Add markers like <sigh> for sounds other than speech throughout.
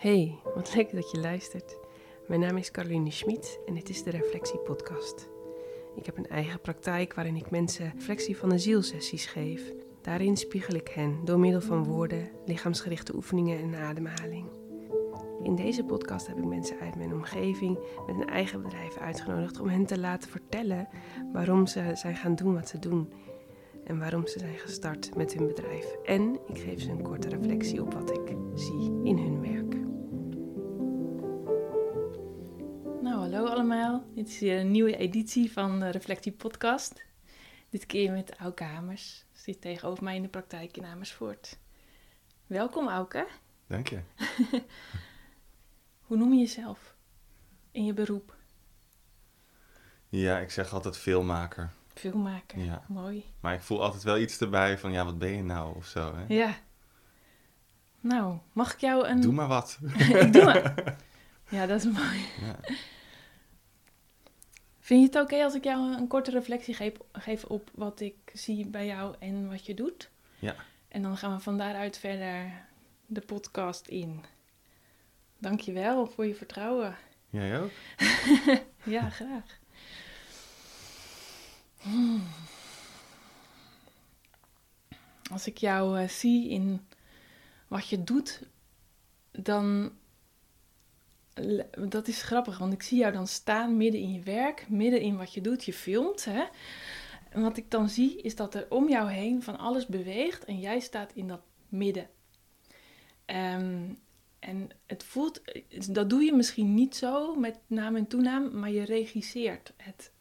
Hey, wat leuk dat je luistert. Mijn naam is Caroline Schmid en dit is de Reflectie Podcast. Ik heb een eigen praktijk waarin ik mensen reflectie van de zielsessies geef. Daarin spiegel ik hen door middel van woorden, lichaamsgerichte oefeningen en ademhaling. In deze podcast heb ik mensen uit mijn omgeving met een eigen bedrijf uitgenodigd om hen te laten vertellen waarom ze zijn gaan doen wat ze doen en waarom ze zijn gestart met hun bedrijf. En ik geef ze een korte reflectie op wat ik zie in hun werk. Dit is weer een nieuwe editie van de Reflectie Podcast. Dit keer met Auke Hamers. Zit tegenover mij in de praktijk in Amersfoort. Welkom Auke. Dank je. <laughs> Hoe noem je jezelf in je beroep? Ja, ik zeg altijd filmmaker. Filmmaker. Ja. Mooi. Maar ik voel altijd wel iets erbij van, ja, wat ben je nou of zo, hè? Ja. Nou, mag ik jou een... Doe maar wat. ik <laughs> doe maar. <laughs> Ja, dat is mooi. Ja. Vind je het oké als ik jou een korte reflectie geef, geef op wat ik zie bij jou en wat je doet? Ja. En dan gaan we van daaruit verder de podcast in. Dankjewel voor je vertrouwen. Jij ook? <laughs> Ja, graag. Hmm. Als ik jou eh, zie in wat je doet, dan. Dat is grappig, want ik zie jou dan staan midden in je werk, midden in wat je doet. Je filmt, hè. En wat ik dan zie, is dat er om jou heen van alles beweegt en jij staat in dat midden. Ehm, en het voelt, dat doe je misschien niet zo met naam en toenaam, maar je regisseert het,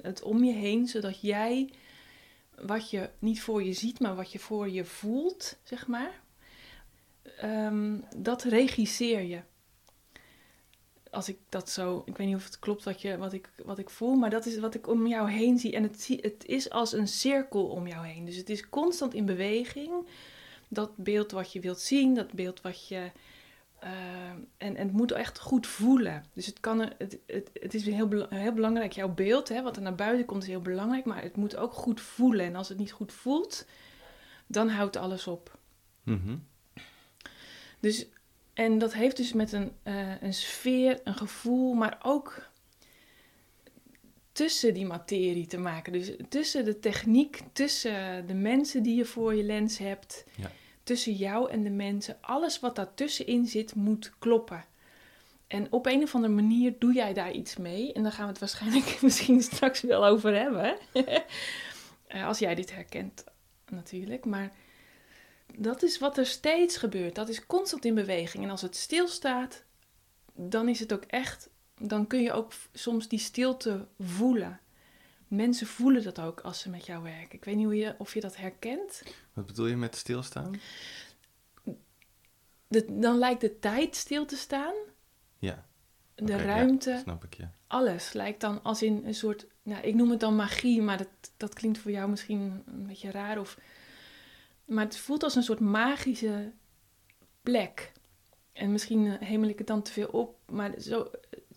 het om je heen, zodat jij wat je niet voor je ziet, maar wat je voor je voelt, zeg maar, ehm, dat regisseer je. Als ik dat zo, ik weet niet of het klopt wat, je, wat, ik, wat ik voel, maar dat is wat ik om jou heen zie. En het, het is als een cirkel om jou heen. Dus het is constant in beweging. Dat beeld wat je wilt zien, dat beeld wat je. eh, en, en het moet echt goed voelen. Dus het, kan, het, het, het is heel, heel belangrijk, jouw beeld, hè, wat er naar buiten komt, is heel belangrijk. Maar het moet ook goed voelen. En als het niet goed voelt, dan houdt alles op. Mhm. Dus, en dat heeft dus met een, eh, een sfeer, een gevoel, maar ook tussen die materie te maken. Dus tussen de techniek, tussen de mensen die je voor je lens hebt, Ja. tussen jou en de mensen. Alles wat daartussenin zit, moet kloppen. En op een of andere manier doe jij daar iets mee. En daar gaan we het waarschijnlijk <laughs> misschien straks wel over hebben. <laughs> Eh, Als jij dit herkent, natuurlijk. Maar dat is wat er steeds gebeurt. Dat is constant in beweging. En als het stilstaat, dan is het ook echt. Dan kun je ook soms die stilte voelen. Mensen voelen dat ook als ze met jou werken. Ik weet niet hoe je, of je dat herkent. Wat bedoel je met stilstaan? De- dan lijkt de tijd stil te staan. Ja. De ja, ruimte, snap ik, ja. alles lijkt dan als in een soort. Nou, ik noem het dan magie, maar dat, dat klinkt voor jou misschien een beetje raar. Of, maar het voelt als een soort magische plek. En misschien eh, hemel ik het dan te veel op, maar zo,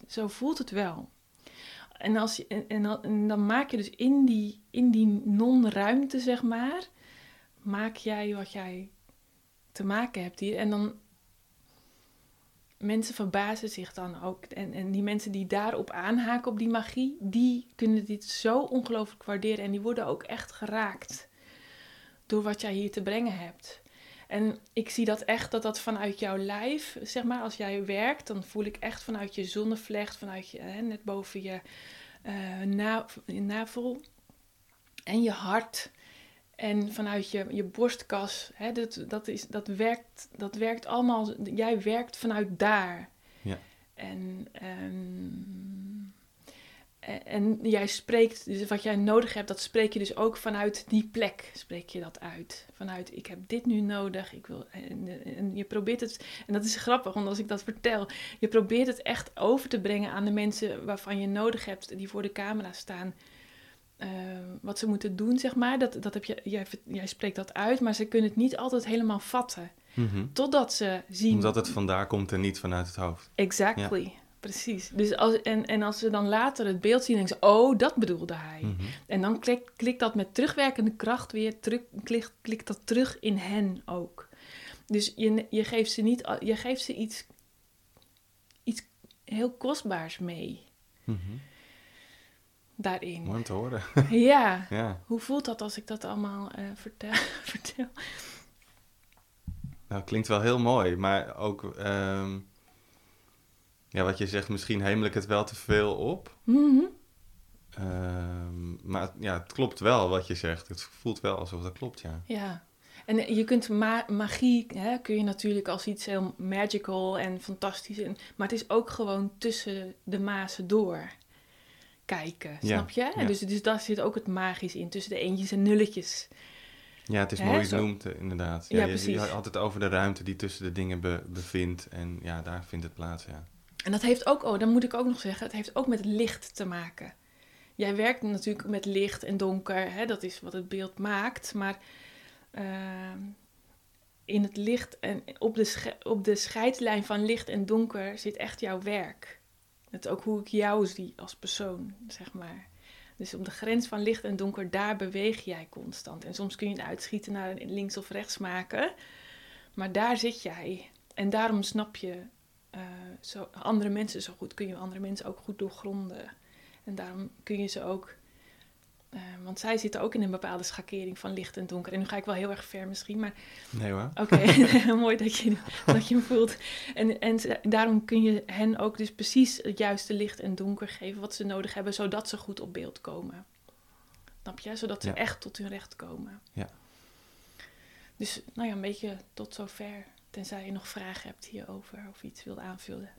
zo voelt het wel. En, als je, en, en, dan- maak je dus in die, in die non-ruimte, zeg maar, maak jij wat jij te maken hebt hier. En dan mensen verbazen zich dan ook. En, en die mensen die daarop aanhaken, op die magie, die kunnen dit zo ongelooflijk waarderen. En die worden ook echt geraakt door wat jij hier te brengen hebt. En ik zie dat echt, dat dat vanuit jouw lijf, zeg maar, als jij werkt, dan voel ik echt vanuit je zonnevlecht, vanuit je, hè, net boven je, eh, na, je navel en je hart. En vanuit je, je borstkas, hè, dat, dat, is, dat, werkt, dat werkt allemaal, jij werkt vanuit daar. Ja. En, ehm, en, en jij spreekt, dus wat jij nodig hebt, dat spreek je dus ook vanuit die plek, spreek je dat uit. Vanuit, ik heb dit nu nodig, ik wil, en, en je probeert het, en dat is grappig, want als ik dat vertel, je probeert het echt over te brengen aan de mensen waarvan je nodig hebt, die voor de camera staan eh, wat ze moeten doen, zeg maar. Dat, dat heb je, jij, jij spreekt dat uit, maar ze kunnen het niet altijd helemaal vatten. Mhm. Totdat ze zien. Omdat het vandaar komt en niet vanuit het hoofd. Exactly. Precies. Dus als, en, en als ze dan later het beeld zien, denken ze: Oh, dat bedoelde hij. Mhm. En dan klikt, klikt dat met terugwerkende kracht weer, terug, klikt, klikt dat terug in hen ook. Dus je, je, geeft ze niet, je geeft ze iets heel kostbaars mee Mhm. daarin. Mooi om te horen. <laughs> Ja, ja. hoe voelt dat als ik dat allemaal eh, vertel? <laughs> vertel? Nou, klinkt wel heel mooi, maar ook, ehm, ja, wat je zegt, misschien hemel ik het wel te veel op. Mhm. Ehm, maar ja, het klopt wel wat je zegt. Het voelt wel alsof dat klopt, ja. Ja, en je kunt ma- magie, hè, kun je natuurlijk als iets heel magical en fantastisch, en, maar het is ook gewoon tussen de mazen door kijken, Ja, snap je? Ja. Dus, dus daar zit ook het magisch in, tussen de eentjes en nulletjes. Ja, het is Hè, mooi genoemd, eh, inderdaad. Ja, je, had het over de ruimte die tussen de dingen be- bevindt. En ja, daar vindt het plaats, ja. En dat heeft ook, oh, dan moet ik ook nog zeggen, het heeft ook met licht te maken. Jij werkt natuurlijk met licht en donker, hè, dat is wat het beeld maakt, maar ehm, in het licht en op de, op de scheidslijn van licht en donker zit echt jouw werk. Het ook hoe ik jou zie als persoon, zeg maar. Dus op de grens van licht en donker, daar beweeg jij constant. En soms kun je het uitschieten naar links of rechts maken, maar daar zit jij. En daarom snap je eh, zo, andere mensen zo goed, kun je andere mensen ook goed doorgronden. En daarom kun je ze ook, eh, want zij zitten ook in een bepaalde schakering van licht en donker. En nu ga ik wel heel erg ver misschien, maar Nee hoor. oké, <laughs> <laughs> mooi dat je, dat je hem voelt. En, en daarom kun je hen ook dus precies het juiste licht en donker geven wat ze nodig hebben, zodat ze goed op beeld komen. Snap je? Zodat ze Ja. echt tot hun recht komen. Ja. Dus nou ja, een beetje tot zover. Tenzij je nog vragen hebt hierover of iets wilt aanvullen.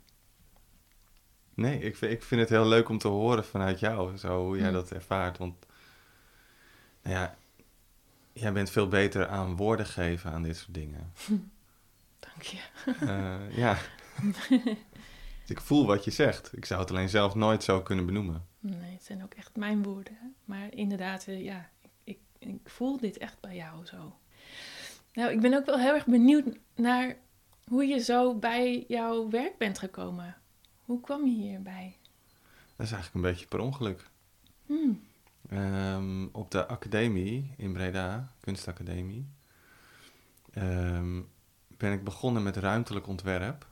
Nee, ik vind, ik vind het heel leuk om te horen vanuit jou, zo hoe jij Mm. dat ervaart. Want, nou ja, jij bent veel beter aan woorden geven aan dit soort dingen. <laughs> Dank je. Eh, ja. Dus <laughs> ik voel wat je zegt. Ik zou het alleen zelf nooit zo kunnen benoemen. Nee, het zijn ook echt mijn woorden. Maar inderdaad, eh, ja, ik, ik, ik voel dit echt bij jou zo. Nou, ik ben ook wel heel erg benieuwd naar hoe je zo bij jouw werk bent gekomen. Hoe kwam je hierbij? Dat is eigenlijk een beetje per ongeluk. Hmm. Ehm, op de academie in Breda, kunstacademie, ehm, ben ik begonnen met ruimtelijk ontwerp.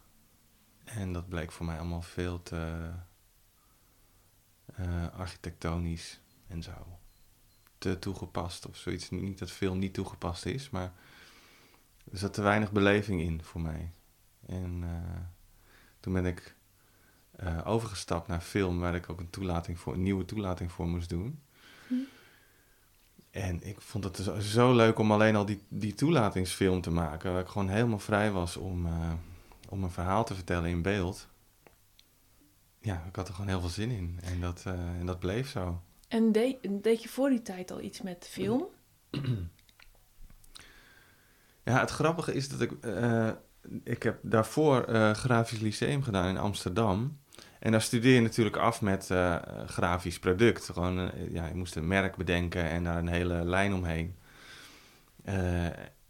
En dat bleek voor mij allemaal veel te eh, architectonisch en zo. Te toegepast of zoiets. Niet dat veel niet toegepast is, maar er zat te weinig beleving in voor mij. En eh, toen ben ik eh, overgestapt naar film, waar ik ook een, toelating voor, een nieuwe toelating voor moest doen. Hm. En ik vond het zo, zo leuk om alleen al die, die toelatingsfilm te maken, waar ik gewoon helemaal vrij was om, eh, om een verhaal te vertellen in beeld. Ja, ik had er gewoon heel veel zin in en dat, en dat bleef zo. En deed, deed je voor die tijd al iets met film? <clears throat> Ja, het grappige is dat ik. eh, ik heb daarvoor eh grafisch lyceum gedaan in Amsterdam. En daar studeer je natuurlijk af met eh, grafisch product. Gewoon, ja, je moest een merk bedenken en daar een hele lijn omheen.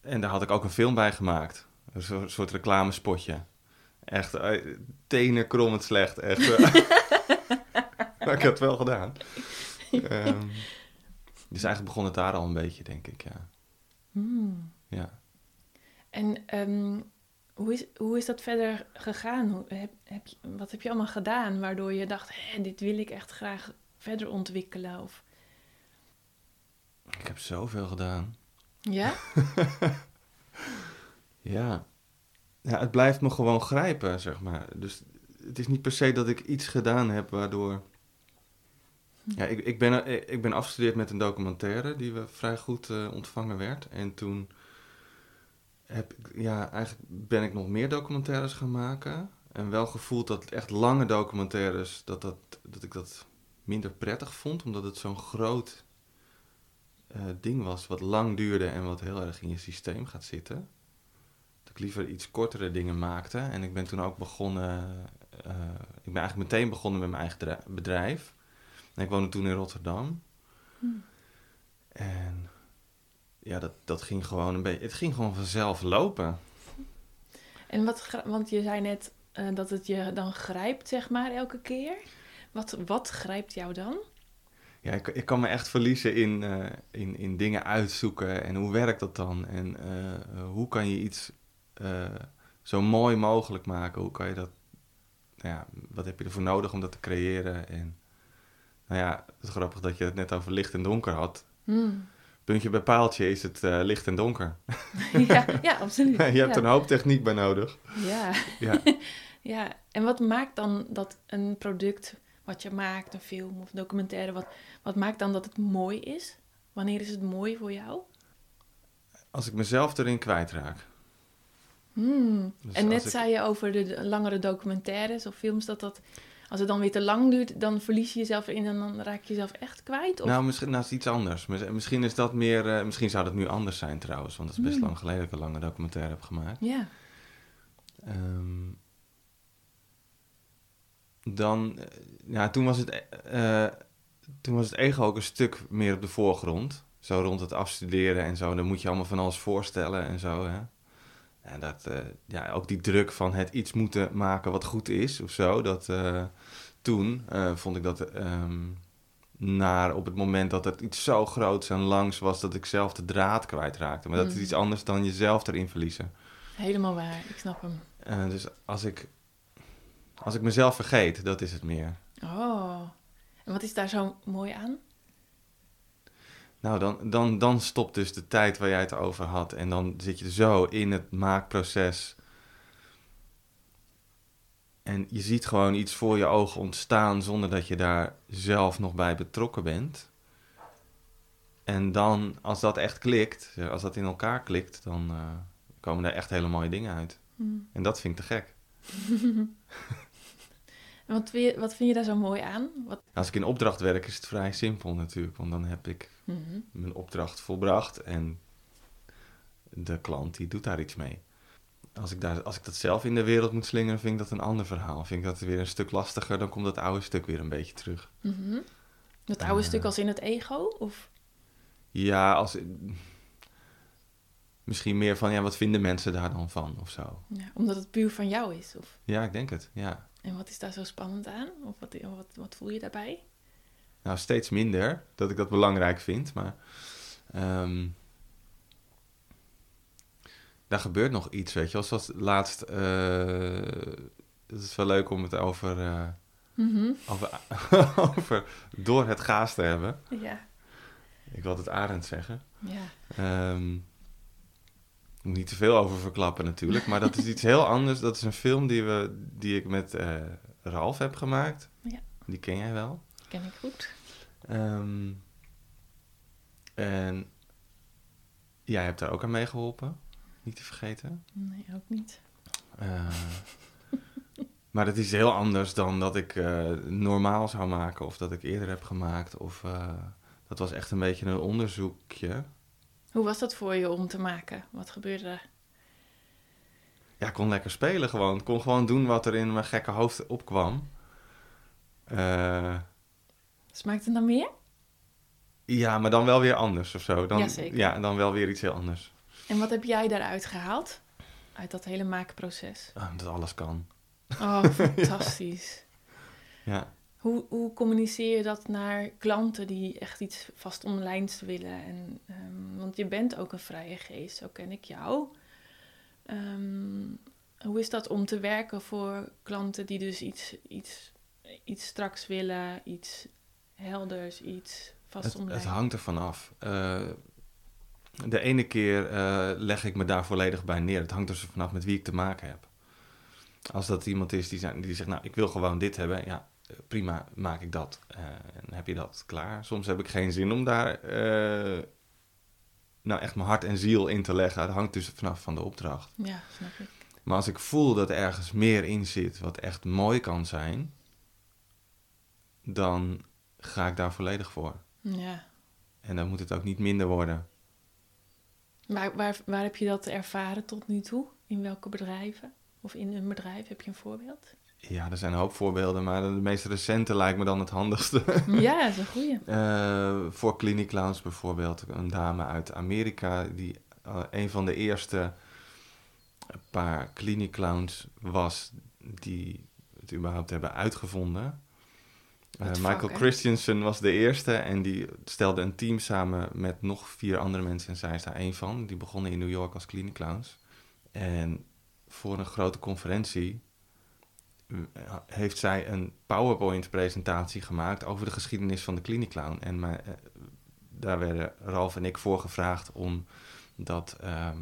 En daar had ik ook een film bij gemaakt. Een soort, reclamespotje. Echt, tenen krommend slecht. Echt. <laughs> maar ik heb het wel gedaan. Ehm, dus eigenlijk begon het daar al een beetje, denk ik, ja. Hmm. ja. En ehm, hoe, is, hoe is dat verder gegaan? Hoe, heb, heb je, wat heb je allemaal gedaan waardoor je dacht, Hé, dit wil ik echt graag verder ontwikkelen? Of, Ik heb zoveel gedaan. ja? <laughs> Ja. ja, het blijft me gewoon grijpen, zeg maar. Dus het is niet per se dat ik iets gedaan heb waardoor... Ja, ik, ik, ben, ik ben afgestudeerd met een documentaire die we vrij goed eh, ontvangen werd. En toen heb ik, ja, eigenlijk ben ik nog meer documentaires gaan maken. En wel gevoeld dat echt lange documentaires, dat, dat, dat ik dat minder prettig vond. Omdat het zo'n groot eh, ding was, wat lang duurde en wat heel erg in je systeem gaat zitten dat ik liever iets kortere dingen maakte. En ik ben toen ook begonnen, eh, ik ben eigenlijk meteen begonnen met mijn eigen bedrijf. En ik woonde toen in Rotterdam. Hmm. En ja, dat, dat ging gewoon een beetje, het ging gewoon vanzelf lopen. En wat, want je zei net eh, dat het je dan grijpt, zeg maar, elke keer. Wat, wat grijpt jou dan? Ja, ik, ik kan me echt verliezen in, eh, in, in dingen uitzoeken en hoe werkt dat dan? En eh, hoe kan je iets zo mooi mogelijk maken? Hoe kan je dat nou ja, wat heb je ervoor nodig om dat te creëren? En nou ja, het is grappig dat je het net over licht en donker had. Hmm. Puntje bij paaltje is het eh, licht en donker. <laughs> ja, ja, absoluut. <laughs> je hebt ja. een hoop techniek bij nodig. Ja. Ja. <laughs> ja, en wat maakt dan dat een product wat je maakt, een film of documentaire, wat, wat maakt dan dat het mooi is? Wanneer is het mooi voor jou? Als ik mezelf erin kwijtraak. Hmm. Dus en net ik- zei je over de langere documentaires of films dat dat, als het dan weer te lang duurt, dan verlies je jezelf erin en dan raak je jezelf echt kwijt? Of? Nou, misschien nou, is het iets anders. Mis- Misschien is dat meer. eh, misschien zou dat nu anders zijn trouwens. Want het is best Hmm. lang geleden dat ik een lange documentaire heb gemaakt. Ja. Ehm, dan, eh, ja, toen was, het, eh, toen was het ego ook een stuk meer op de voorgrond. Zo rond het afstuderen en zo. Dan moet je allemaal van alles voorstellen en zo. Hè? En dat, eh, ja, ook die druk van het iets moeten maken wat goed is of zo. Dat, eh, toen eh, vond ik dat ehm, naar op het moment dat het iets zo groots en langs was dat ik zelf de draad kwijtraakte. Maar dat is Mhm. iets anders dan jezelf erin verliezen. Helemaal waar, ik snap hem. Dus als ik, als ik mezelf vergeet, dat is het meer. Oh, en wat is daar zo mooi aan? Nou, dan, dan, dan stopt dus de tijd waar jij het over had. En dan zit je zo in het maakproces. En je ziet gewoon iets voor je ogen ontstaan zonder dat je daar zelf nog bij betrokken bent. En dan, als dat echt klikt, als dat in elkaar klikt, dan eh, komen daar echt hele mooie dingen uit. Hmm. En dat vind ik te gek. <laughs> Wat vind, je, wat vind je daar zo mooi aan? Wat, Als ik in opdracht werk, is het vrij simpel natuurlijk. Want dan heb ik Mhm. mijn opdracht volbracht en de klant die doet daar iets mee. Als ik, daar, als ik dat zelf in de wereld moet slingeren, vind ik dat een ander verhaal. Vind ik dat weer een stuk lastiger, dan komt dat oude stuk weer een beetje terug. Mhm. Dat oude Eh. stuk als in het ego? Of? Ja, als, misschien meer van, ja, wat vinden mensen daar dan van of zo. Ja, omdat het puur van jou is? Of? Ja, ik denk het, ja. En wat is daar zo spannend aan? Of wat, wat, wat voel je daarbij? Nou, steeds minder dat ik dat belangrijk vind, maar ehm, daar gebeurt nog iets, weet je wel. Zoals laatst, eh, het is wel leuk om het over, eh, Mhm. over, <laughs> over door het gaas te hebben. Ja. Ik wil het Arend zeggen. Ja. Ehm, ik moet niet te veel over verklappen natuurlijk, maar dat is <laughs> iets heel anders. Dat is een film die, we, die ik met eh Ralf heb gemaakt. Ja. Die ken jij wel. Ken ik goed. Ehm, en jij hebt daar ook aan meegeholpen, niet te vergeten. Nee, ook niet. Eh, maar het is heel anders dan dat ik eh, normaal zou maken of dat ik eerder heb gemaakt. Of, eh, dat was echt een beetje een onderzoekje. Hoe was dat voor je om te maken? Wat gebeurde er? Ja, ik kon lekker spelen gewoon. Ik kon gewoon doen wat er in mijn gekke hoofd opkwam. Eh, Smaakt het dan meer? ja, maar dan wel weer anders of zo. Dan, Jazeker. Ja, dan wel weer iets heel anders. En wat heb jij daaruit gehaald? Uit dat hele maakproces? Ah, dat alles kan. Oh, <laughs> fantastisch. Ja. Hoe, hoe communiceer je dat naar klanten die echt iets vast omlijns willen? En, ehm, want je bent ook een vrije geest, zo ken ik jou. Ehm, hoe is dat om te werken voor klanten die dus iets, iets, iets straks willen, iets helders, iets vast Het, het hangt ervan af. Eh, de ene keer eh, leg ik me daar volledig bij neer. Het hangt er vanaf met wie ik te maken heb. Als dat iemand is die, zijn- die zegt, nou, ik wil gewoon dit hebben. Ja, prima, maak ik dat. Eh, en heb je dat klaar. Soms heb ik geen zin om daar nou echt mijn hart en ziel in te leggen. Dat hangt dus vanaf van de opdracht. Ja, snap ik. Maar als ik voel dat er ergens meer in zit wat echt mooi kan zijn, dan ga ik daar volledig voor. Ja. En dan moet het ook niet minder worden. Waar, waar, waar heb je dat ervaren tot nu toe? In welke bedrijven? Of in een bedrijf? Heb je een voorbeeld? Ja, er zijn een hoop voorbeelden, maar de meest recente lijkt me dan het handigste. <laughs> ja, dat is een goeie. Eh, voor Clinic Clowns bijvoorbeeld, een dame uit Amerika, die eh, een van de eerste paar Clinic Clowns was die het überhaupt hebben uitgevonden. Eh, Michael fuck, hè? Christensen was de eerste en die stelde een team samen met nog vier andere mensen en zij is daar één van. Die begonnen in New York als Clinic Clowns. En voor een grote conferentie eh, heeft zij een PowerPoint-presentatie gemaakt over de geschiedenis van de Cliniclown. En mij, eh, daar werden Ralf en ik voor gevraagd om dat, ehm,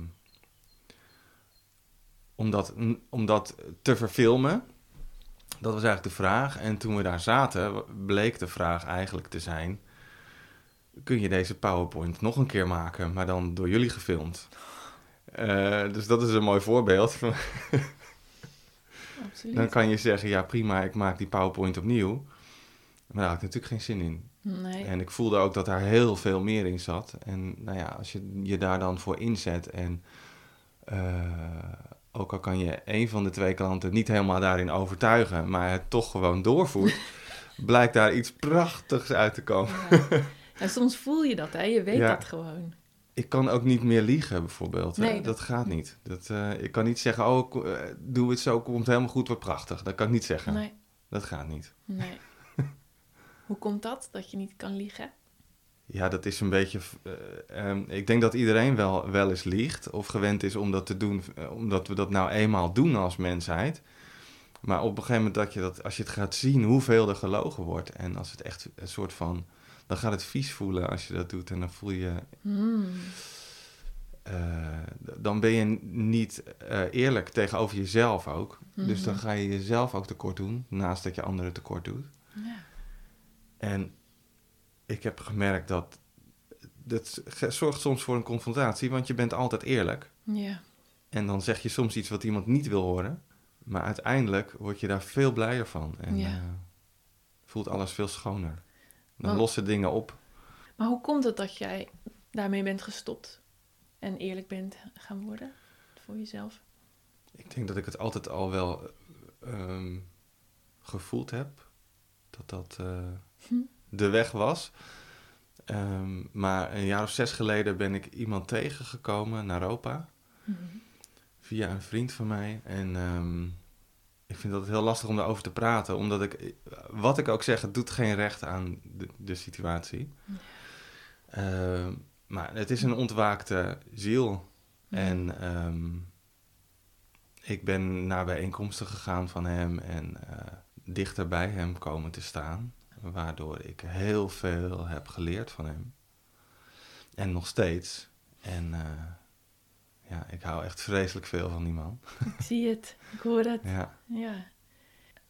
om, dat, om dat te verfilmen. Dat was eigenlijk de vraag. En toen we daar zaten, bleek de vraag eigenlijk te zijn: kun je deze PowerPoint nog een keer maken, maar dan door jullie gefilmd? Uh, dus dat is een mooi voorbeeld. <laughs> Absoluut. Dan kan je zeggen, ja prima, ik maak die PowerPoint opnieuw. Maar daar had ik natuurlijk geen zin in. Nee. En ik voelde ook dat daar heel veel meer in zat. En nou ja, als je je daar dan voor inzet en uh, ook al kan je een van de twee klanten niet helemaal daarin overtuigen, maar het toch gewoon doorvoert, <laughs> blijkt daar iets prachtigs uit te komen. Ja. En soms voel je dat, hè? Je weet Ja. dat gewoon. Ik kan ook niet meer liegen, bijvoorbeeld. Nee, dat, dat- gaat niet. Dat, eh, ik kan niet zeggen, oh, eh, doe het zo, komt helemaal goed, wat prachtig. Dat kan ik niet zeggen. Nee, Dat gaat niet. nee. <laughs> Hoe komt dat, dat je niet kan liegen? Ja, dat is een beetje. eh, ehm, ik denk dat iedereen wel, wel eens liegt of gewend is om dat te doen, eh, omdat we dat nou eenmaal doen als mensheid. Maar op een gegeven moment dat je dat, als je het gaat zien hoeveel er gelogen wordt en als het echt een soort van, dan gaat het vies voelen als je dat doet en dan voel je, Hmm. eh, dan ben je niet eerlijk tegenover jezelf ook. Dus dan ga je jezelf ook tekort doen, naast dat je anderen tekort doet. Ja. En ik heb gemerkt dat dat zorgt soms voor een confrontatie, want je bent altijd eerlijk. ja. En dan zeg je soms iets wat iemand niet wil horen, maar uiteindelijk word je daar veel blijer van en Ja. eh, voelt alles veel schoner. Dan Want- lossen dingen op. Maar hoe komt het dat jij daarmee bent gestopt en eerlijk bent gaan worden voor jezelf? Ik denk dat ik het altijd al wel ehm, gevoeld heb dat dat eh, Hm. De weg was. Ehm, maar een jaar of zes geleden ben ik iemand tegengekomen naar Europa. Mhm. via een vriend van mij. En ehm, ik vind dat heel lastig om daarover te praten, omdat ik, wat ik ook zeg, het doet geen recht aan de, de situatie. Ehm, maar het is een ontwaakte ziel. En ik ben naar bijeenkomsten gegaan van hem en eh, dichter bij hem komen te staan. Waardoor ik heel veel heb geleerd van hem. En nog steeds. En eh, ja, ik hou echt vreselijk veel van die man. <laughs> Ik zie het, ik hoor het. Ja, Ja.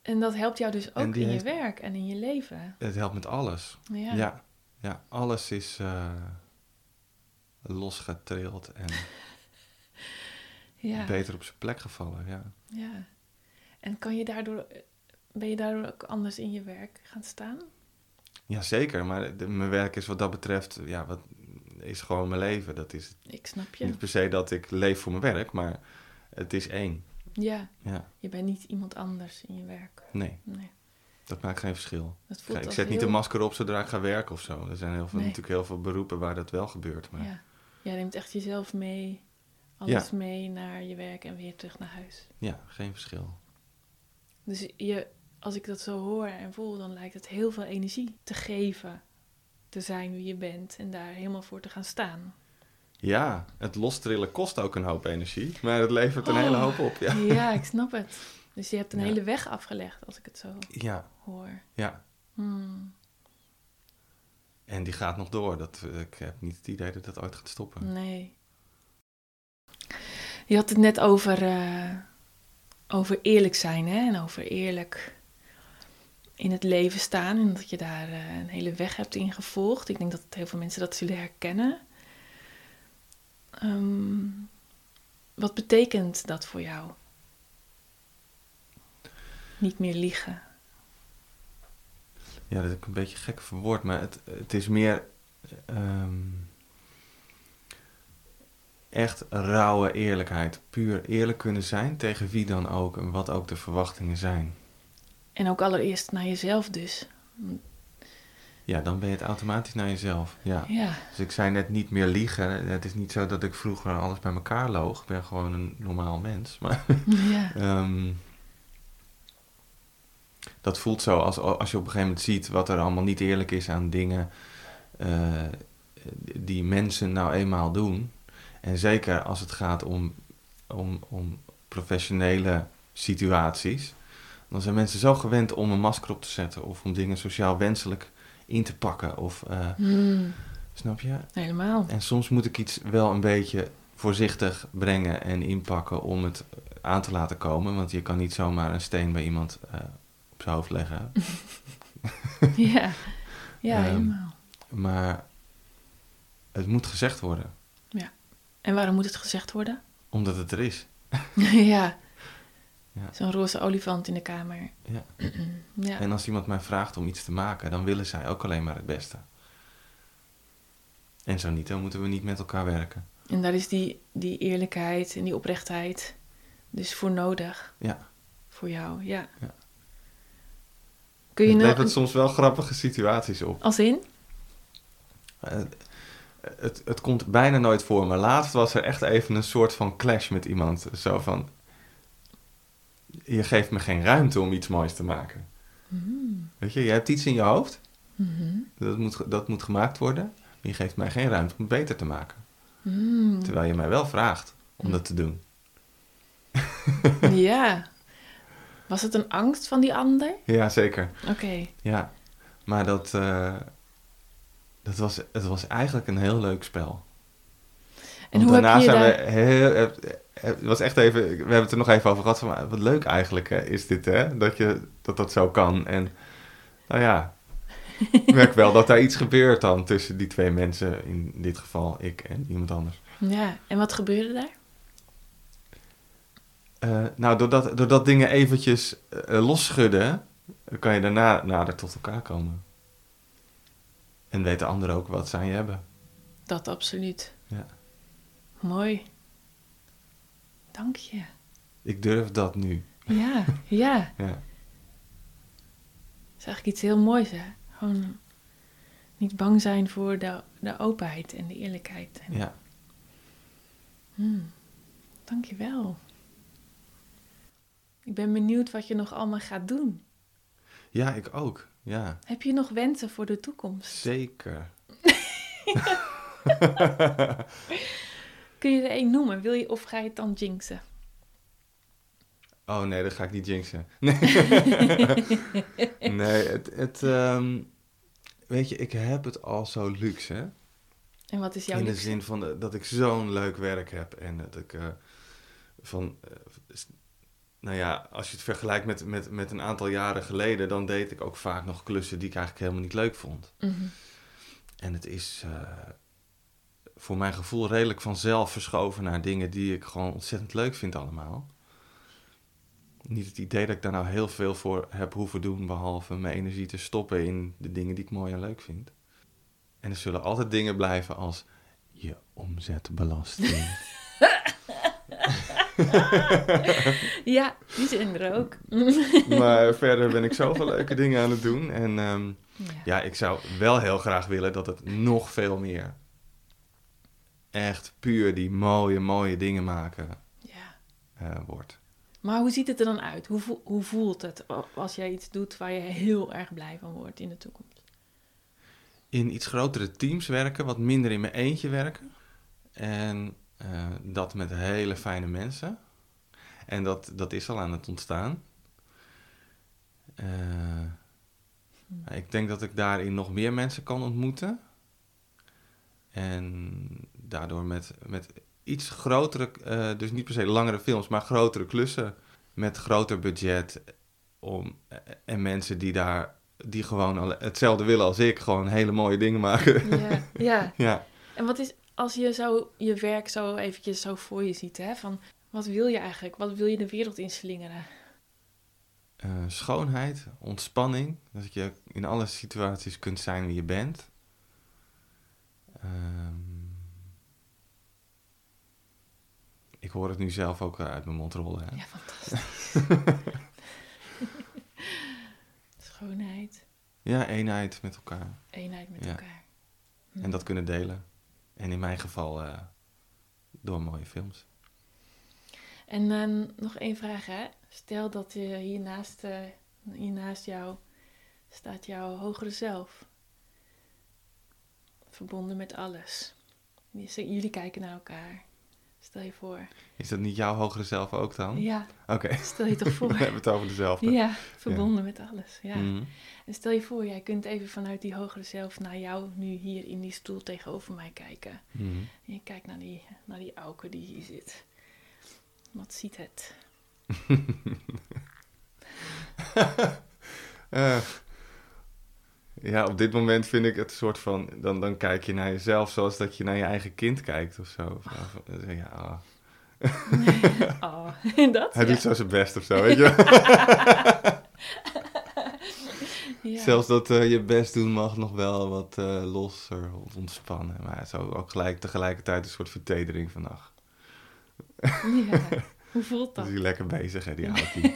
En dat helpt jou dus ook in heeft- je werk en in je leven. het helpt met alles. Ja. Ja, ja, alles is eh, losgetrild en <laughs> ja. beter op zijn plek gevallen. Ja. ja. En kan je daardoor, ben je daardoor ook anders in je werk gaan staan? Jazeker, maar de- mijn werk is wat dat betreft, ja, wat, is gewoon mijn leven. Dat is Ik snap je. niet per se dat ik leef voor mijn werk, maar het is één. Ja, Ja, je bent niet iemand anders in je werk. nee, Nee, dat maakt geen verschil. dat Ik, voelt ik als zet niet een masker op zodra ik ga werken of zo. Er zijn heel veel, Nee. natuurlijk heel veel beroepen waar dat wel gebeurt. Maar Ja. Jij neemt echt jezelf mee, alles mee naar je werk en weer terug naar huis. ja, geen verschil. Dus je, als ik dat zo hoor en voel, dan lijkt het heel veel energie te geven. Te zijn wie je bent en daar helemaal voor te gaan staan. Ja, het lostrillen kost ook een hoop energie, maar het levert een hele Oh. hoop op. Ja, <laughs> Ja, ik snap het. Dus je hebt een Ja. hele weg afgelegd als ik het zo ja, hoor. ja. Hmm, En die gaat nog door. Dat, ik heb niet het idee dat dat ooit gaat stoppen. nee. Je had het net over, eh, over eerlijk zijn hè? en over eerlijk in het leven staan. En dat je daar eh, een hele weg hebt in gevolgd. Ik denk dat heel veel mensen dat zullen herkennen. Ehm, wat betekent dat voor jou? Niet meer liegen. Ja, dat is een beetje gek verwoord, maar het, het is meer ehm, echt rauwe eerlijkheid. Puur eerlijk kunnen zijn tegen wie dan ook en wat ook de verwachtingen zijn. En ook allereerst naar jezelf dus. Ja, dan ben je het automatisch naar jezelf. Ja. Ja, Dus ik zei net niet meer liegen. Het is niet zo dat ik vroeger alles bij elkaar loog. Ik ben gewoon een normaal mens. Maar ja, <laughs> Ehm, dat voelt zo als, als je op een gegeven moment ziet wat er allemaal niet eerlijk is aan dingen eh, die mensen nou eenmaal doen. En zeker als het gaat om, om, om professionele situaties, Dan zijn mensen zo gewend om een masker op te zetten of om dingen sociaal wenselijk in te pakken. Of, eh, Hmm, snap je? helemaal. En soms moet ik iets wel een beetje voorzichtig brengen en inpakken om het aan te laten komen. Want je kan niet zomaar een steen bij iemand eh, op zijn hoofd leggen. <laughs> <laughs> Ja, ja Ehm, helemaal. Maar het moet gezegd worden, En waarom moet het gezegd worden? omdat het er is. <laughs> ja. Ja. Zo'n roze olifant in de kamer. Ja. <clears throat> ja. En als iemand mij vraagt om iets te maken, dan willen zij ook alleen maar het beste. En zo niet, dan moeten we niet met elkaar werken. En daar is die, die eerlijkheid en die oprechtheid dus voor nodig. Ja. Voor jou, ja. Ja. Kun je het nou... levert soms wel grappige situaties op. Als in? Eh, het, het komt bijna nooit voor, maar laatst was er echt even een soort van clash met iemand. Zo van, je geeft me geen ruimte om iets moois te maken. Mhm. Weet je, je hebt iets in je hoofd, Mhm. dat moet, dat moet gemaakt worden. Maar je geeft mij geen ruimte om het beter te maken. Mm. Terwijl je mij wel vraagt om dat te doen. ja. Was het een angst van die ander? Ja, zeker. Oké. Ja, maar dat, eh, dat was, het was eigenlijk een heel leuk spel. En hoe daarna je zijn we heel, het was echt even, we hebben het er nog even over gehad. Van, wat leuk eigenlijk is dit, hè? Dat, je, dat dat zo kan. En nou ja, ik <laughs> merk wel dat daar iets gebeurt dan tussen die twee mensen. In dit geval ik en iemand anders. Ja, en wat gebeurde daar? Eh, nou, doordat, doordat dingen eventjes eh, losschudden, kan je daarna nader tot elkaar komen. En weet de ander ook wat ze aan je hebben. Dat absoluut. Ja. Mooi. Dank je. Ik durf dat nu. Ja, ja. <laughs> Ja. Dat is eigenlijk iets heel moois, hè? Gewoon niet bang zijn voor de, de openheid en de eerlijkheid. En, ja. Hmm, dank je wel. Ik ben benieuwd wat je nog allemaal gaat doen. Ja, ik ook. Ja, Heb je nog wensen voor de toekomst? zeker. <laughs> <laughs> Kun je er één noemen? Wil je, of ga je het dan jinxen? Oh nee, dat ga ik niet jinxen. Nee, <laughs> nee het, het ehm, weet je, ik heb het al zo luxe. Hè? En wat is jouw In de luxe? zin van de- dat ik zo'n leuk werk heb en dat ik eh, van, eh, nou ja, als je het vergelijkt met, met, met een aantal jaren geleden, dan deed ik ook vaak nog klussen die ik eigenlijk helemaal niet leuk vond. Mhm. En het is eh, voor mijn gevoel redelijk vanzelf verschoven naar dingen die ik gewoon ontzettend leuk vind allemaal. Niet het idee dat ik daar nou heel veel voor heb hoeven doen, behalve mijn energie te stoppen in de dingen die ik mooi en leuk vind. En er zullen altijd dingen blijven als je omzetbelasting. <laughs> Ja, die zijn er ook. <laughs> maar verder ben ik zoveel leuke dingen aan het doen. En ehm, Ja. ja, ik zou wel heel graag willen dat het nog veel meer echt puur die mooie, mooie dingen maken ja. eh, wordt. Maar hoe ziet het er dan uit? Hoe, hoe voelt het als jij iets doet waar je heel erg blij van wordt in de toekomst? In iets grotere teams werken, wat minder in mijn eentje werken. En eh, dat met hele fijne mensen. En dat, dat is al aan het ontstaan. Eh, ik denk dat ik daarin nog meer mensen kan ontmoeten. En daardoor met, met iets grotere, eh, dus niet per se langere films, maar grotere klussen. Met groter budget. Om, eh, en mensen die daar, die gewoon al hetzelfde willen als ik, gewoon hele mooie dingen maken. Ja, ja. <laughs> ja. En wat is, als je zo je werk zo eventjes zo voor je ziet, hè? Van, wat wil je eigenlijk? Wat wil je de wereld inslingeren? Eh, schoonheid, ontspanning. Dat je in alle situaties kunt zijn wie je bent. Ehm, ik hoor het nu zelf ook uit mijn mond rollen. Hè? Ja, fantastisch. <laughs> Schoonheid, Ja, eenheid met elkaar. eenheid met Ja. elkaar. En dat kunnen delen. En in mijn geval eh, door mooie films. En dan nog één vraag, hè? Stel dat je hiernaast, eh hiernaast jou staat jouw hogere zelf. Verbonden met alles. Jullie kijken naar elkaar. Stel je voor. Is dat niet jouw hogere zelf ook dan? Ja, Oké, stel je toch <laughs> we voor. hebben het over dezelfde. Ja, verbonden met alles. Ja. Mhm. En stel je voor, jij kunt even vanuit die hogere zelf naar jou nu hier in die stoel tegenover mij kijken. Mhm. En je kijkt naar die, naar die auke die hier zit. Wat ziet het? <laughs> Eh, ja, op dit moment vind ik het een soort van... Dan, dan kijk je naar jezelf zoals dat je naar je eigen kind kijkt of zo. Of, of- je, ah, <laughs> Oh, <laughs> dat? hij ja. doet zo zijn best of zo, <laughs> weet je. Ja. Zelfs dat eh, je best doen mag nog wel wat eh, losser of ontspannen. Maar zo ook gelijk tegelijkertijd een soort vertedering van, ach, Ja. Hoe voelt dat is hij lekker bezig, hè, die Audi.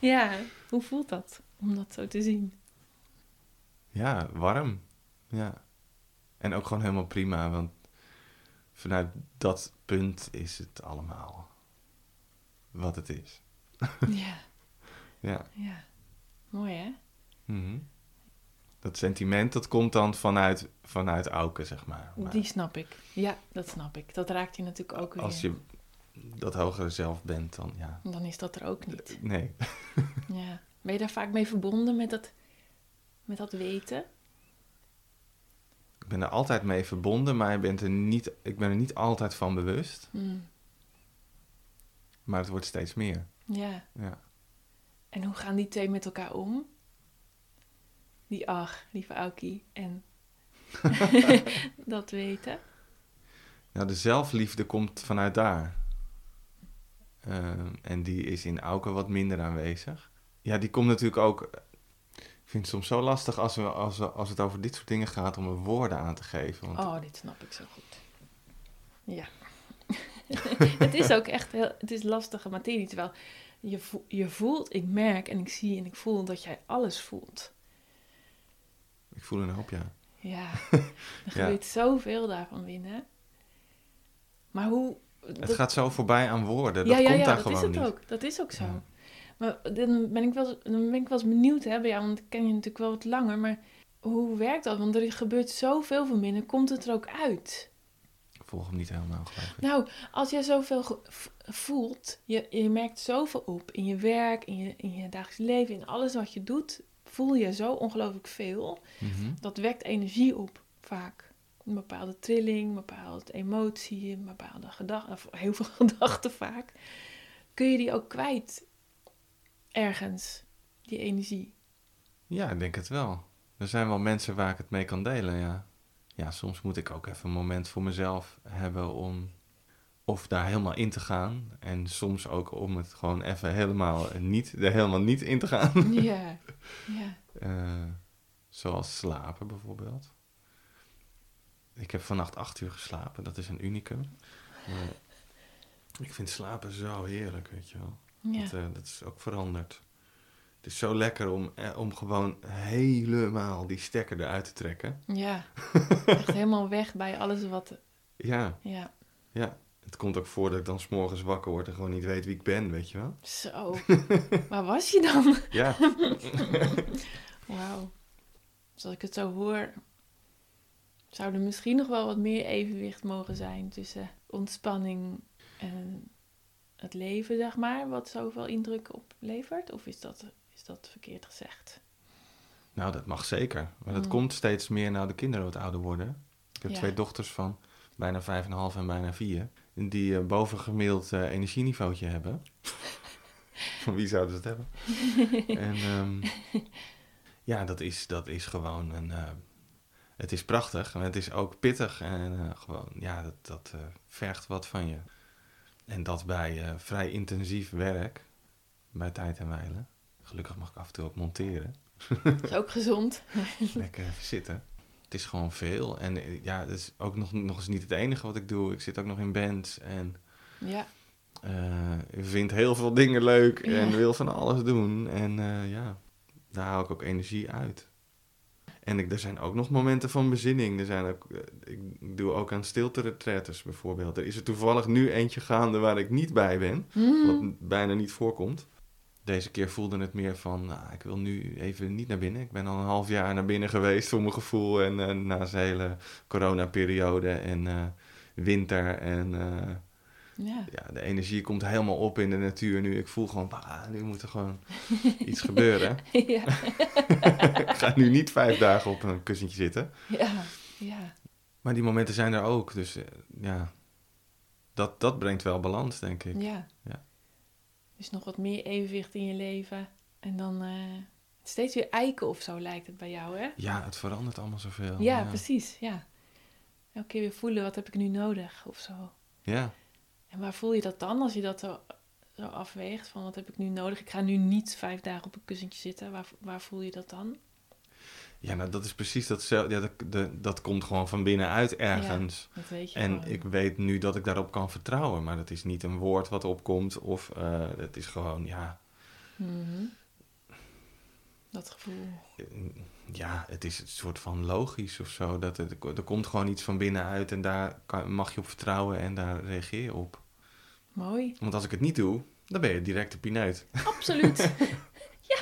Ja, hoe voelt dat om dat zo te zien? Ja, warm. Ja. En ook gewoon helemaal prima, want vanuit dat punt is het allemaal wat het is. <laughs> Ja, Ja. ja. Mooi hè? Mhm. Dat sentiment, dat komt dan vanuit, vanuit Auken, zeg maar. maar Die snap ik. Ja, dat snap ik. Dat raakt je natuurlijk ook weer. als je dat hogere zelf bent, dan ja. Dan is dat er ook niet. Nee. <laughs> Ja. Ben je daar vaak mee verbonden met dat, met dat weten? Ik ben er altijd mee verbonden, maar ik ben er niet, ik ben er niet altijd van bewust. Hmm. Maar het wordt steeds meer. Ja. Ja. En hoe gaan die twee met elkaar om? Die ach, lieve Aukie en <laughs> <laughs> dat weten. Nou, de zelfliefde komt vanuit daar. Ehm, en die is in Auken wat minder aanwezig. Ja, die komt natuurlijk ook... Ik vind het soms zo lastig als, we, als, we, als het over dit soort dingen gaat om er woorden aan te geven. Want Oh, dit snap ik zo goed. Ja. <laughs> het is ook echt heel, het is lastige materie. Terwijl je, vo- je voelt, ik merk en ik zie en ik voel dat jij alles voelt. ik voel een hoop, ja. Ja, <laughs> er gebeurt zoveel daarvan binnen. Maar hoe... Het gaat zo voorbij aan woorden. ja, Dat ja, komt ja, daar dat gewoon is het niet. ook. Dat is ook zo. Ja. Maar dan ben, ik wel, dan ben ik wel eens benieuwd hè, bij jou, want ik ken je natuurlijk wel wat langer. Maar hoe werkt dat? Want er gebeurt zoveel van binnen. Komt het er ook uit? Ik volg hem niet helemaal, geloof ik. Nou, als jij zoveel voelt, je, je merkt zoveel op in je werk, in je, in je dagelijks leven, in alles wat je doet, voel je zo ongelooflijk veel. Mhm. Dat wekt energie op, vaak. Een bepaalde trilling, een bepaalde emotie, een bepaalde gedachte, of heel veel <laughs> gedachten vaak. Kun je die ook kwijt ergens, die energie? Ja, ik denk het wel. Er zijn wel mensen waar ik het mee kan delen, ja. Ja, soms moet ik ook even een moment voor mezelf hebben om of daar helemaal in te gaan. En soms ook om het gewoon even helemaal niet, er helemaal niet in te gaan. Ja, <laughs> ja. Eh, zoals slapen bijvoorbeeld. Ik heb vannacht acht uur geslapen, dat is een unicum. Maar ik vind slapen zo heerlijk, weet je wel. ja. Dat, eh, dat is ook veranderd. Het is zo lekker om, eh, om gewoon helemaal die stekker eruit te trekken. Ja, <laughs> echt helemaal weg bij alles wat... Ja, Ja, ja. Het komt ook voor dat ik dan s'morgens wakker word en gewoon niet weet wie ik ben, weet je wel? zo. <laughs> Waar was je dan? Ja, <laughs> Wauw. Als ik het zo hoor, zou er misschien nog wel wat meer evenwicht mogen zijn tussen ontspanning en het leven, zeg maar, wat zoveel indruk oplevert? Of is dat, is dat verkeerd gezegd? nou dat mag zeker. Maar dat Mm. komt steeds meer nou de kinderen wat ouder worden. Ik heb Ja. twee dochters van bijna vijf en een half en bijna vier. Die een bovengemiddeld eh, energieniveautje hebben. <laughs> van wie zouden ze het hebben? <laughs> en ehm, ja, dat is, dat is gewoon een... eh, het is prachtig, maar het is ook pittig. En eh, gewoon, ja, dat, dat eh, vergt wat van je. En dat bij eh, vrij intensief werk, bij tijd en wijlen. Gelukkig mag ik af en toe ook monteren. Dat <laughs> is ook gezond. <laughs> Lekker even zitten. Het is gewoon veel. En ja, het is ook nog, nog eens niet het enige wat ik doe. Ik zit ook nog in bands en Ja, ik vind heel veel dingen leuk en Ja. wil van alles doen. En ja, daar haal ik ook energie uit. En ik, er zijn ook nog momenten van bezinning. Er zijn ook, eh, ik doe ook aan stilte-retretes bijvoorbeeld. Er is er toevallig nu eentje gaande waar ik niet bij ben. Mm. Wat bijna niet voorkomt. deze keer voelde het meer van, nou, ik wil nu even niet naar binnen. Ik ben al een half jaar naar binnen geweest voor mijn gevoel. En uh, na zijn hele coronaperiode en uh, winter. En uh, ja. ja. de energie komt helemaal op in de natuur nu. Ik voel gewoon, bah, nu moet er gewoon iets gebeuren. <laughs> Ja. <laughs> ik ga nu niet vijf dagen op een kussentje zitten. Ja, ja. Maar die momenten zijn er ook. Dus ja, dat, dat brengt wel balans, denk ik. Ja. ja. Dus nog wat meer evenwicht in je leven. En dan uh, steeds weer eiken of zo lijkt het bij jou, hè? Ja, het verandert allemaal zoveel. Ja, ja, precies, ja. Elke keer weer voelen, wat heb ik nu nodig of zo. Ja. En waar voel je dat dan als je dat zo, zo afweegt? Van wat heb ik nu nodig? Ik ga nu niet vijf dagen op een kussentje zitten. Waar, waar voel je dat dan? Ja, nou dat is precies datzelfde. Ja, dat, de, dat komt gewoon van binnenuit ergens. Ja, dat weet je en ik weet nu dat ik daarop kan vertrouwen. Maar dat is niet een woord wat opkomt. Of uh, het is gewoon, ja... Mm Dat gevoel. Ja, het is een soort van logisch of zo. Dat het, er komt gewoon iets van binnenuit en daar kan, mag je op vertrouwen en daar reageer je op. Mooi. Want als ik het niet doe, dan ben je direct de pineut. Absoluut. <laughs> ja.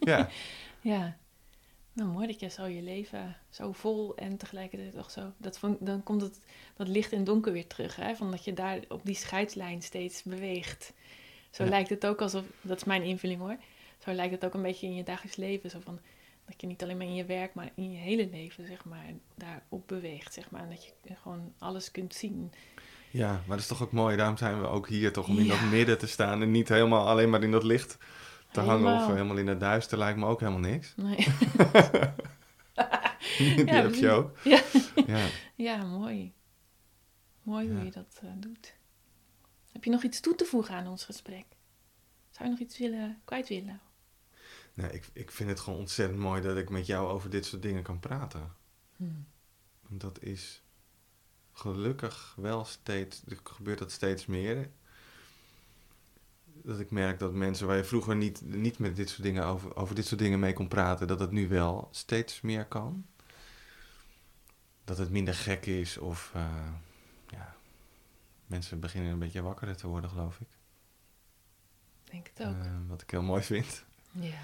ja. Ja. Nou, mooi dat je zo je leven zo vol en tegelijkertijd toch zo. Dat dan komt het, dat licht en donker weer terug. Hè? Van dat je daar op die scheidslijn steeds beweegt. Zo lijkt het ook alsof, dat is mijn invulling hoor. Zo lijkt het ook een beetje in je dagelijks leven. Zo van, dat je niet alleen maar in je werk, maar in je hele leven, zeg maar, daarop beweegt, zeg maar. En dat je gewoon alles kunt zien. Ja, maar dat is toch ook mooi. Daarom zijn we ook hier toch om in dat midden te staan en niet helemaal alleen maar in dat licht te hangen of helemaal in het duister lijkt me ook helemaal niks. Nee. <laughs> Die ja, heb je ook. Ja. ja. ja, mooi. Mooi hoe je dat uh, doet. Heb je nog iets toe te voegen aan ons gesprek? Zou je nog iets willen, kwijt willen? Nee, ik, ik vind het gewoon ontzettend mooi dat ik met jou over dit soort dingen kan praten. Hmm. Dat is gelukkig wel steeds, gebeurt dat steeds meer dat ik merk dat mensen waar je vroeger niet, niet met dit soort dingen over, over dit soort dingen mee kon praten, dat het nu wel steeds meer kan. Dat het minder gek is of uh, ja, mensen beginnen een beetje wakkerder te worden, geloof ik. Denk het ook. Uh, wat ik heel mooi vind. Ja.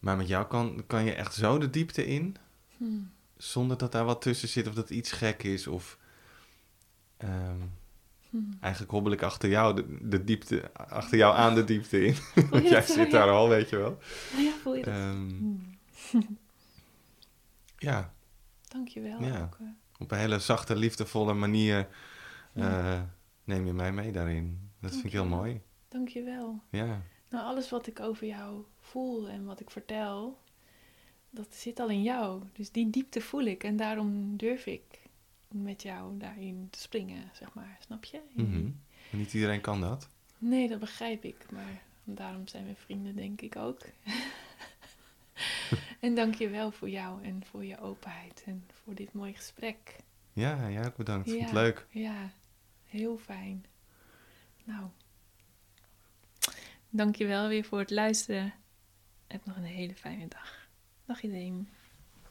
Maar met jou kan, kan je echt zo de diepte in, hmm. zonder dat daar wat tussen zit of dat iets gek is of. Um, Hmm. Eigenlijk hobbel ik achter jou, de, de, diepte, achter jou aan de diepte in. <laughs> Want jij zit daar al, weet je wel. Ja, voel je dat? Um, <laughs> ja. Dankjewel. Ja. Ook, uh... Op een hele zachte, liefdevolle manier uh, neem je mij mee daarin. Dat vind ik heel mooi. Dankjewel. Ja. Nou, alles wat ik over jou voel en wat ik vertel, dat zit al in jou. Dus die diepte voel ik en daarom durf ik met jou daarin te springen, zeg maar. Snap je? Mm Niet iedereen kan dat. Nee, dat begrijp ik. Maar daarom zijn we vrienden, denk ik ook. <laughs> en dank je wel voor jou en voor je openheid en voor dit mooie gesprek. Ja, ja, ook bedankt. Ja, het leuk. Ja, heel fijn. Nou, dank je wel weer voor het luisteren. Heb nog een hele fijne dag. Dag iedereen.